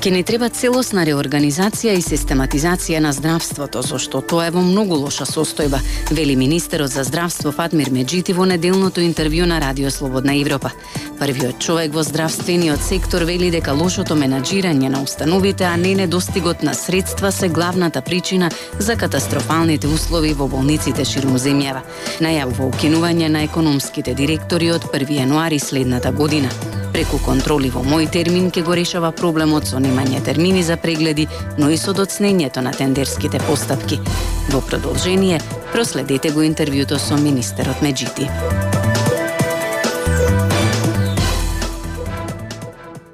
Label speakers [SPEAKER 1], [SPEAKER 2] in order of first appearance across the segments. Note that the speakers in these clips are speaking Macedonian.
[SPEAKER 1] Ке не треба целосна реорганизација и систематизација на здравството, зашто тоа е во многу лоша состојба, вели министерот за здравство Фатмир Меджити во неделното интервју на Радио Слободна Европа. Првиот човек во здравствениот сектор вели дека лошото менаџирање на установите, а не недостигот на средства се главната причина за катастрофалните услови во болниците ширум земјава. Најавува укинување на економските директори од 1 јануари следната година. Преку контроли во мој термин ке го решава проблемот со немање термини за прегледи, но и со доцнењето на тендерските постапки. Во продолжение, проследете го интервјуто со министерот Меджити.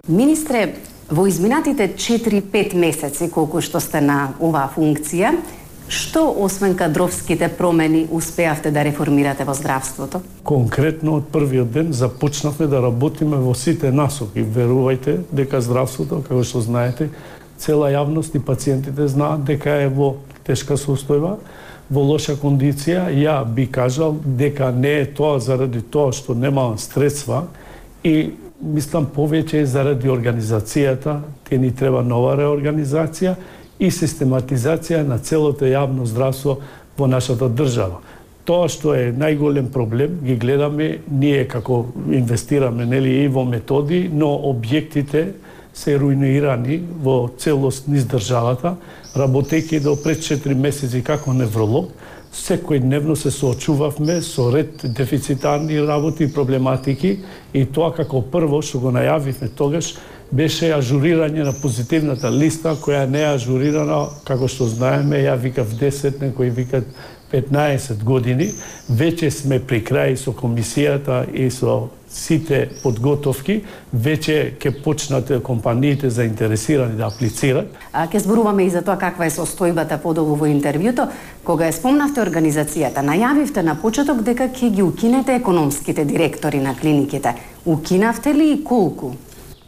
[SPEAKER 2] Министре, во изминатите 4-5 месеци колку што сте на оваа функција, Што, освен кадровските промени, успеавте да реформирате во здравството?
[SPEAKER 3] Конкретно од првиот ден започнавме да работиме во сите насоки. Верувајте дека здравството, како што знаете, цела јавност и пациентите знаат дека е во тешка состојба, во лоша кондиција. Ја би кажал дека не е тоа заради тоа што нема средства и мислам повеќе е заради организацијата, те ни треба нова реорганизација и систематизација на целото јавно здравство во нашата држава. Тоа што е најголем проблем, ги гледаме ние како инвестираме нели и во методи, но објектите се руинирани во целост низ државата, работејќи до пред 4 месеци како невролог, секој дневно се соочувавме со ред дефицитарни работи и проблематики и тоа како прво што го најавивме тогаш беше ажурирање на позитивната листа, која не е ажурирана, како што знаеме, ја викав 10, некои викат 15 години. Веќе сме при крај со комисијата и со сите подготовки, веќе ќе почнат компаниите заинтересирани да аплицират.
[SPEAKER 2] А ќе зборуваме и за тоа каква е состојбата подолу во интервјуто. Кога ја спомнавте организацијата, најавивте на почеток дека ќе ги укинете економските директори на клиниките. Укинавте ли и колку?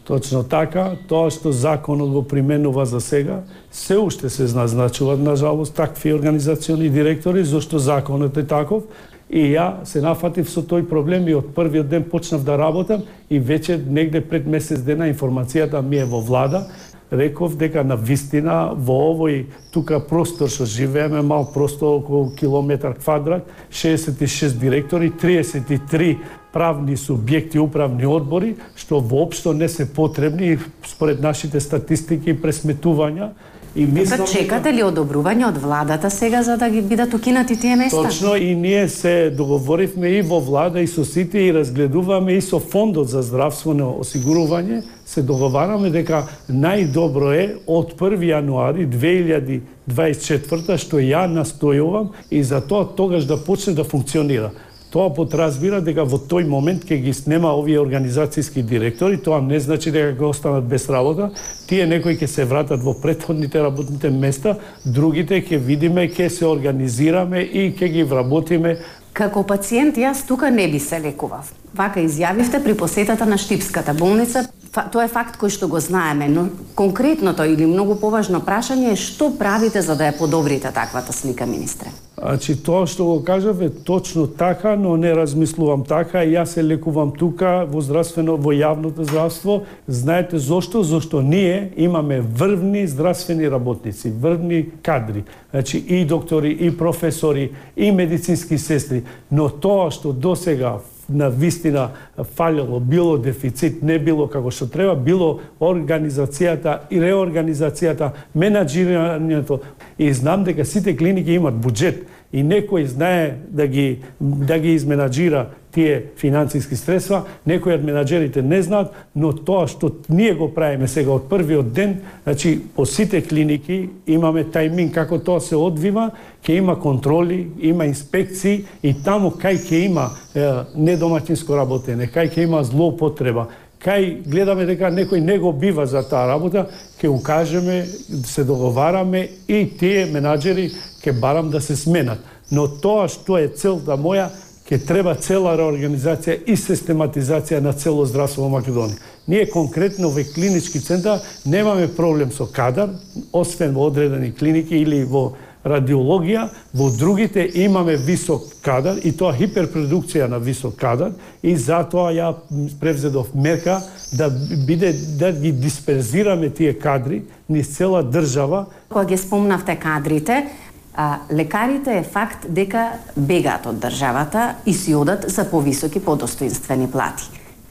[SPEAKER 3] Точно така, тоа што законот го применува за сега, се уште се назначуваат, на жалост, такви организациони директори, зашто законот е таков, и ја се нафатив со тој проблем и од првиот ден почнав да работам и веќе негде пред месец дена информацијата ми е во влада, реков дека на вистина во овој тука простор што живееме, мал простор околу километар квадрат, 66 директори, 33 правни субјекти, управни одбори, што воопшто не се потребни според нашите статистики и пресметувања.
[SPEAKER 2] И така мислам, чекате ли одобрување од владата сега за да ги бидат укинати тие места?
[SPEAKER 3] Точно и ние се договоривме и во влада и со сите и разгледуваме и со фондот за здравствено осигурување се договараме дека најдобро е од 1 јануари 2024 што ја настојувам и за тоа тогаш да почне да функционира. Тоа подразбира дека во тој момент ќе ги снема овие организацијски директори, тоа не значи дека ќе останат без работа, тие некои ќе се вратат во претходните работните места, другите ќе видиме, ќе се организираме и ќе ги вработиме.
[SPEAKER 2] Како пациент јас тука не би се лекував. Вака изјавивте при посетата на Штипската болница тоа е факт кој што го знаеме, но конкретното или многу поважно прашање е што правите за да ја подобрите таквата слика, министре?
[SPEAKER 3] Значи, тоа што го кажав е точно така, но не размислувам така. Јас се лекувам тука во здравствено, во јавното здравство. Знаете зошто? Зошто ние имаме врвни здравствени работници, врвни кадри. Значи, и доктори, и професори, и медицински сестри. Но тоа што досега на вистина фалело, било дефицит, не било како што треба, било организацијата и реорганизацијата, менаџирањето. И знам дека сите клиники имат буџет и некој знае да ги, да ги изменаџира тие финансиски средства, некои од менаџерите не знаат, но тоа што ние го правиме сега од првиот ден, значи по сите клиники имаме тајмин како тоа се одвива, ќе има контроли, има инспекции и таму кај ќе има е, недоматинско работење, кај ќе има злоупотреба, кај гледаме дека некој не го бива за таа работа, ќе укажеме, се договараме и тие менаџери ќе барам да се сменат. Но тоа што е целта моја, ќе треба цела реорганизација и систематизација на цело здравство во Македонија. Ние конкретно во клинички центар немаме проблем со кадар, освен во одредени клиники или во радиологија, во другите имаме висок кадар и тоа хиперпродукција на висок кадар и затоа ја превзедов мерка да биде да ги дисперзираме тие кадри низ цела држава.
[SPEAKER 2] Кога ги спомнавте кадрите, а, лекарите е факт дека бегаат од државата и си одат за повисоки подостоинствени плати.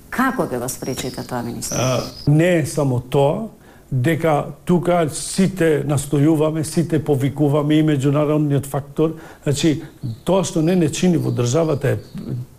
[SPEAKER 2] Како ќе го спречите тоа, министр?
[SPEAKER 3] не е само тоа, дека тука сите настојуваме, сите повикуваме и меѓународниот фактор. Значи, тоа што не не чини во државата е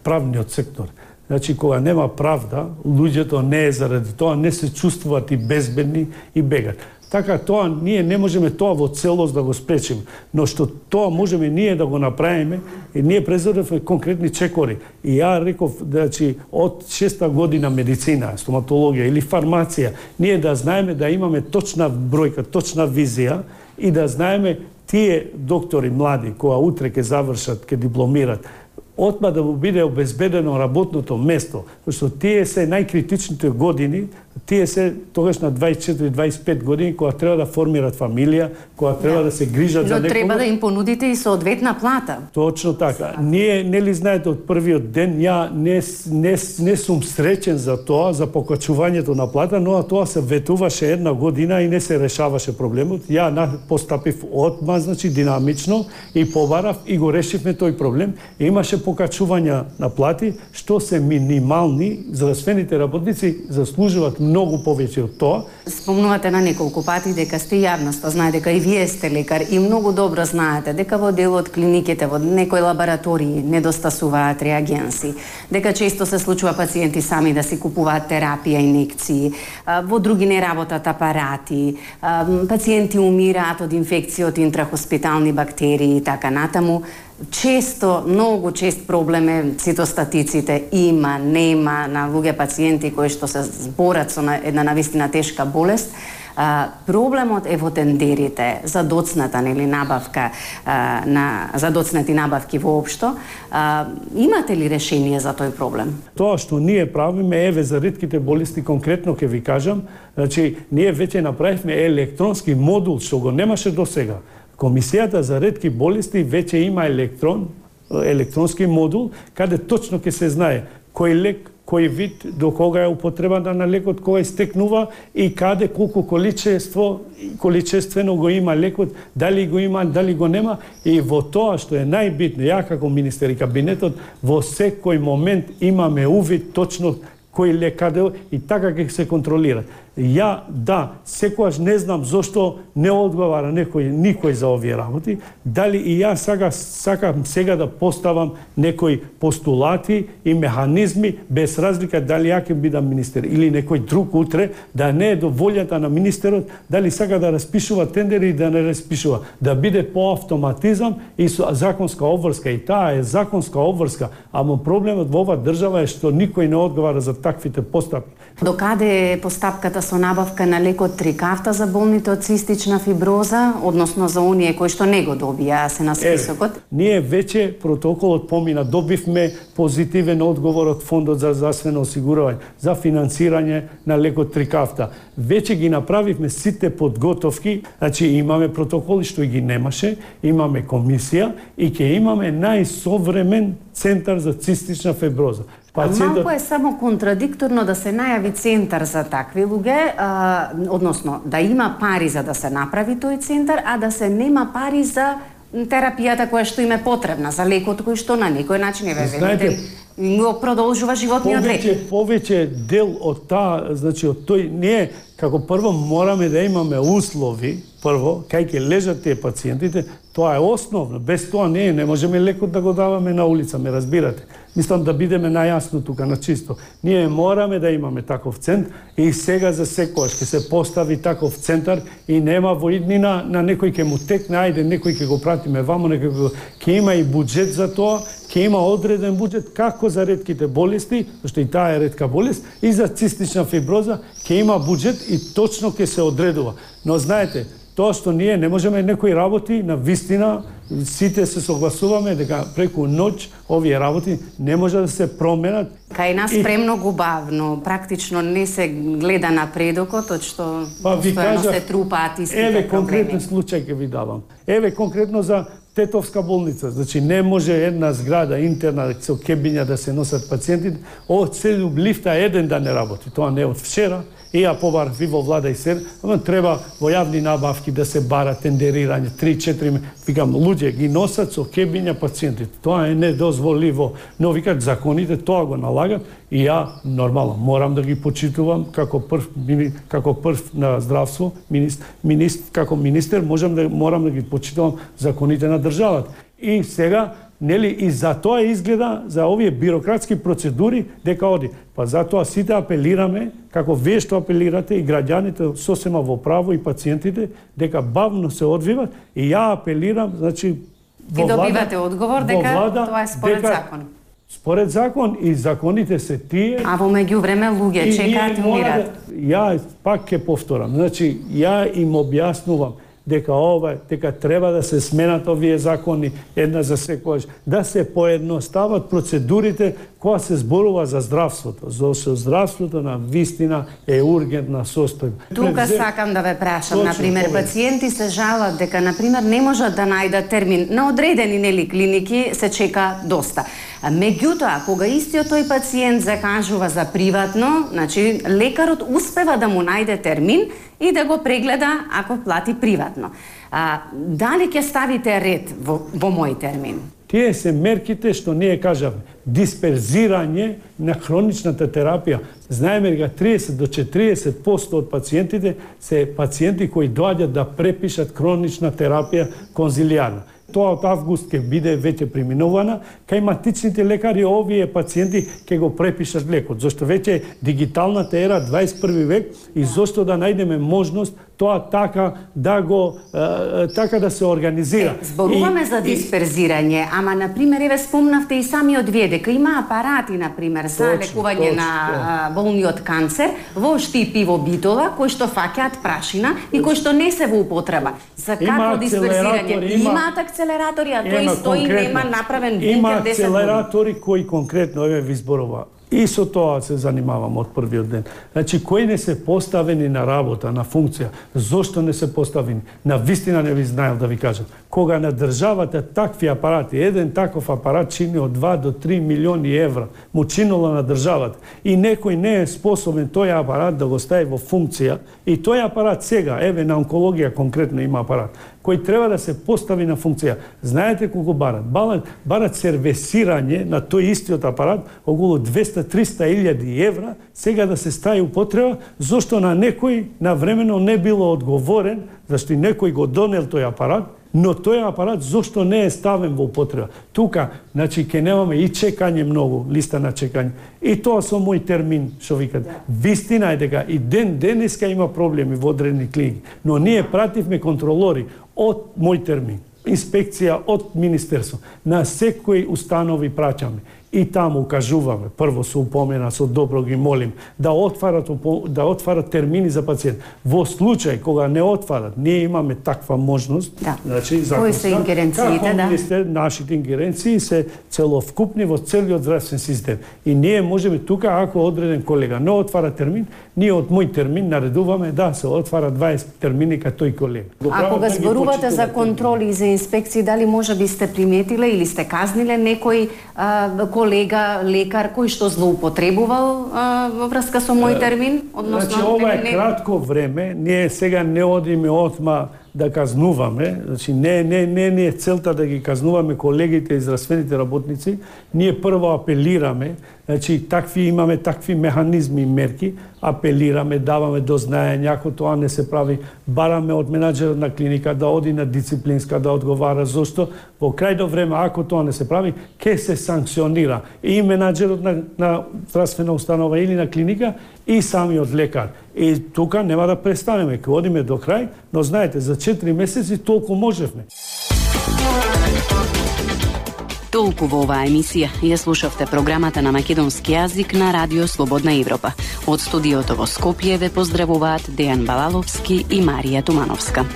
[SPEAKER 3] правниот сектор. Значи, кога нема правда, луѓето не е заради тоа, не се чувствуваат и безбедни и бегат. Така тоа ние не можеме тоа во целост да го спречиме, но што тоа можеме ние да го направиме, и ние презоревме конкретни чекори. И ја реков, значи, од шеста година медицина, стоматологија или фармација, ние да знаеме да имаме точна бројка, точна визија и да знаеме тие доктори млади кои утре ќе завршат, ќе дипломират, отма да му биде обезбедено работното место, што тие се најкритичните години тие се тогаш на 24-25 години кога треба да формираат фамилија, кога треба да, да се грижат
[SPEAKER 2] Но
[SPEAKER 3] за некој.
[SPEAKER 2] Но треба да им понудите и соодветна плата.
[SPEAKER 3] Точно така. Ние нели знаете од првиот ден ја не не не сум среќен за тоа, за покачувањето на плата, но тоа се ветуваше една година и не се решаваше проблемот. Ја постапив одма, значи динамично и побарав и го решивме тој проблем. И имаше покачувања на плати што се минимални, здравствените работници заслужуваат многу повеќе од тоа.
[SPEAKER 2] Спомнувате на неколку пати дека сте јавноста, знае дека и вие сте лекар и многу добро знаете дека во дел од клиниките, во некои лаборатории недостасуваат реагенси, дека често се случува пациенти сами да си купуваат терапија, инекции, во други не работат апарати, пациенти умираат од инфекција од интрахоспитални бактерии и така натаму често, многу чест проблем е цитостатиците. Има, нема на луѓе пациенти кои што се зборат со една навистина тешка болест. А, проблемот е во тендерите за доцната нели набавка а, на за доцнати набавки воопшто. А, имате ли решение за тој проблем?
[SPEAKER 3] Тоа што ние правиме еве за ретките болести конкретно ќе ви кажам, значи ние веќе направивме електронски модул што го немаше до сега Комисијата за редки болести веќе има електрон, електронски модул, каде точно ќе се знае кој лек, кој вид, до кога е употребата на лекот, кога истекнува и каде колку количество, количествено го има лекот, дали го има, дали го нема и во тоа што е најбитно, ја како министер и кабинетот, во секој момент имаме увид точно кој лек каде и така ќе се контролира. Ја, да, секојаш не знам зошто не одговара некој, никој за овие работи, дали и ја сега сакам сега да поставам некои постулати и механизми без разлика дали ја ќе бидам министер или некој друг утре, да не е до волјата на министерот, дали сака да распишува тендери и да не распишува, да биде по автоматизам и со законска обврска. И таа е законска обврска, ама проблемот во оваа држава е што никој не одговара за таквите постапки.
[SPEAKER 2] До каде е постапката? Со набавка на лекот Трикафта за болните од цистична фиброза, односно за оние кои што не го добија се на списокот?
[SPEAKER 3] Е, ние веќе протоколот помина, добивме позитивен одговор од Фондот за здравствено осигурување за финансирање на лекот Трикафта. Веќе ги направивме сите подготовки, значи имаме протоколи што ги немаше, имаме комисија и ќе имаме најсовремен центар за цистична фиброза.
[SPEAKER 2] Пациентот... Малку е само контрадикторно да се најави центар за такви луѓе, а, односно да има пари за да се направи тој центар, а да се нема пари за терапијата која што им е потребна, за лекот кој што на некој начин е велите го продолжува животниот
[SPEAKER 3] век. Повеќе, повеќе дел од таа, значи од тој не е како прво мораме да имаме услови, прво, кај ќе лежат тие пациентите, тоа е основно. Без тоа не е, не можеме лекот да го даваме на улица, ме разбирате. Мислам да бидеме најасно тука на чисто. Ние мораме да имаме таков центар и сега за секојаш ќе се постави таков центар и нема во иднина на некој ќе му текне, ајде некој ќе го пратиме вамо, некој ќе има и буџет за тоа, ќе има одреден буџет како за редките болести, што и таа е редка болест, и за цистична фиброза ќе има буџет и точно ќе се одредува. Но знаете, тоа што ние не можеме некои работи на вистина сите се согласуваме дека преку ноќ овие работи не може да се променат.
[SPEAKER 2] Кај нас и... премногу бавно, практично не се гледа напредокот, од што па, ви кажа, се трупаат истите
[SPEAKER 3] Еве конкретен случај ќе ви давам. Еве конкретно за Тетовска болница. Значи не може една зграда интерна со кебиња да се носат пациенти. од целу лифта еден да не работи. Тоа не од вчера, и ја ви во влада и се, ама треба во јавни набавки да се бара тендерирање, 3-4, викам, луѓе ги носат со кебиња пациентите. Тоа е недозволиво. Но викат законите тоа го налагат и ја нормално морам да ги почитувам како прв како прв на здравство, министр, министр како министер можам да морам да ги почитувам законите на државата. И сега нели и за тоа изгледа за овие бирократски процедури дека оди. Па затоа сите апелираме, како вие што апелирате и граѓаните сосема во право и пациентите, дека бавно се одвиват и ја апелирам, значи
[SPEAKER 2] во добивате одговор дека влада, тоа е според дека, закон.
[SPEAKER 3] Според закон и законите се тие.
[SPEAKER 2] А во меѓувреме луѓе чекаат и умират.
[SPEAKER 3] Да, ја пак ќе повторам. Значи, ја им објаснувам дека ова, дека треба да се сменат овие закони една за секојаш, да се поедностават процедурите кога се зборува за здравството, за здравството на вистина е ургентна состојба.
[SPEAKER 2] Тука Превзе... сакам да ве прашам, Точно, например, пациенти се жалат дека например не можат да најдат термин на одредени нели клиники се чека доста. Меѓутоа, кога истиот тој пациент закажува за приватно, значи лекарот успева да му најде термин и да го прегледа ако плати приватно. А, дали ќе ставите ред во, во мој термин?
[SPEAKER 3] Тие се мерките што ние кажавме, Дисперзирање на хроничната терапија. Знаеме дека 30 до 40% од пациентите се пациенти кои доаѓаат да препишат хронична терапија конзилијарна тоа од август ќе биде веќе преминувана, кај матичните лекари овие пациенти ќе го препишат лекот, зашто веќе дигиталната ера 21 век и зошто да најдеме можност тоа така да го така да се организира.
[SPEAKER 2] Е, зборуваме и, за дисперзирање, ама на пример еве спомнавте и самиот вие дека има апарати на пример за точно, лекување точно, на болни од канцер во штипи во битола кои што фаќаат прашина и кои што не се во употреба. За како дисперзирање? Има, Имаат акцелератори, а тој стои нема направен бункер
[SPEAKER 3] Има акцелератори кои конкретно еве ви зборува И со тоа се занимавам од првиот ден. Значи, кои не се поставени на работа, на функција, зошто не се поставени? На вистина не ви знаел да ви кажам. Кога на државата такви апарати, еден таков апарат чини од 2 до 3 милиони евра, му чинула на државата, и некој не е способен тој апарат да го стави во функција, и тој апарат сега, еве на онкологија конкретно има апарат, кој треба да се постави на функција. Знаете колку барат? Барат, барат сервесирање на тој истиот апарат околу 200-300 илјади евра, сега да се стави употреба, зошто на некој навремено не било одговорен, зашто некој го донел тој апарат, но тој апарат зошто не е ставен во употреба? Тука, значи, ке немаме и чекање многу, листа на чекање. И тоа со мој термин, што викат. Вистина е дека и ден денеска има проблеми во одредени клиники, но ние пративме контролори од мој термин инспекција од Министерство. На секој установи праќаме и таму кажуваме, прво се упомена, со добро ги молим, да отварат, да отварат термини за пациент. Во случај кога не отварат, ние имаме таква можност,
[SPEAKER 2] да. значи, Кои се ингеренциите, да?
[SPEAKER 3] Министер, нашите ингеренции се целовкупни во целиот здравствен систем. И ние можеме тука, ако одреден колега не отвара термин, ние од мој термин наредуваме да се отвара 20 термини кај тој колега.
[SPEAKER 2] А кога зборувате за контроли и за инспекции, дали може би сте приметиле или сте казниле некој а, колега, лекар кој што злоупотребувал а, во врска со мој термин?
[SPEAKER 3] Односно, значи, ова е не... кратко време, ние сега не одиме отма да казнуваме, значи не не не не е целта да ги казнуваме колегите и здравствените работници, ние прво апелираме, значи такви имаме такви механизми и мерки, апелираме, даваме до знаење ако тоа не се прави, бараме од менаџерот на клиника да оди на дисциплинска да одговара. Зошто? Во крајно време ако тоа не се прави, ке се санкционира. И менаџерот на на здравствена установа или на клиника и самиот лекар. И тука нема да престанеме, ке одиме до крај, но знаете, за 4 месеци толку можевме.
[SPEAKER 1] Толку во оваа емисија ја слушавте програмата на македонски јазик на Радио Слободна Европа. Од студиото во Скопје ве поздравуваат Дејан Балаловски и Марија Тумановска.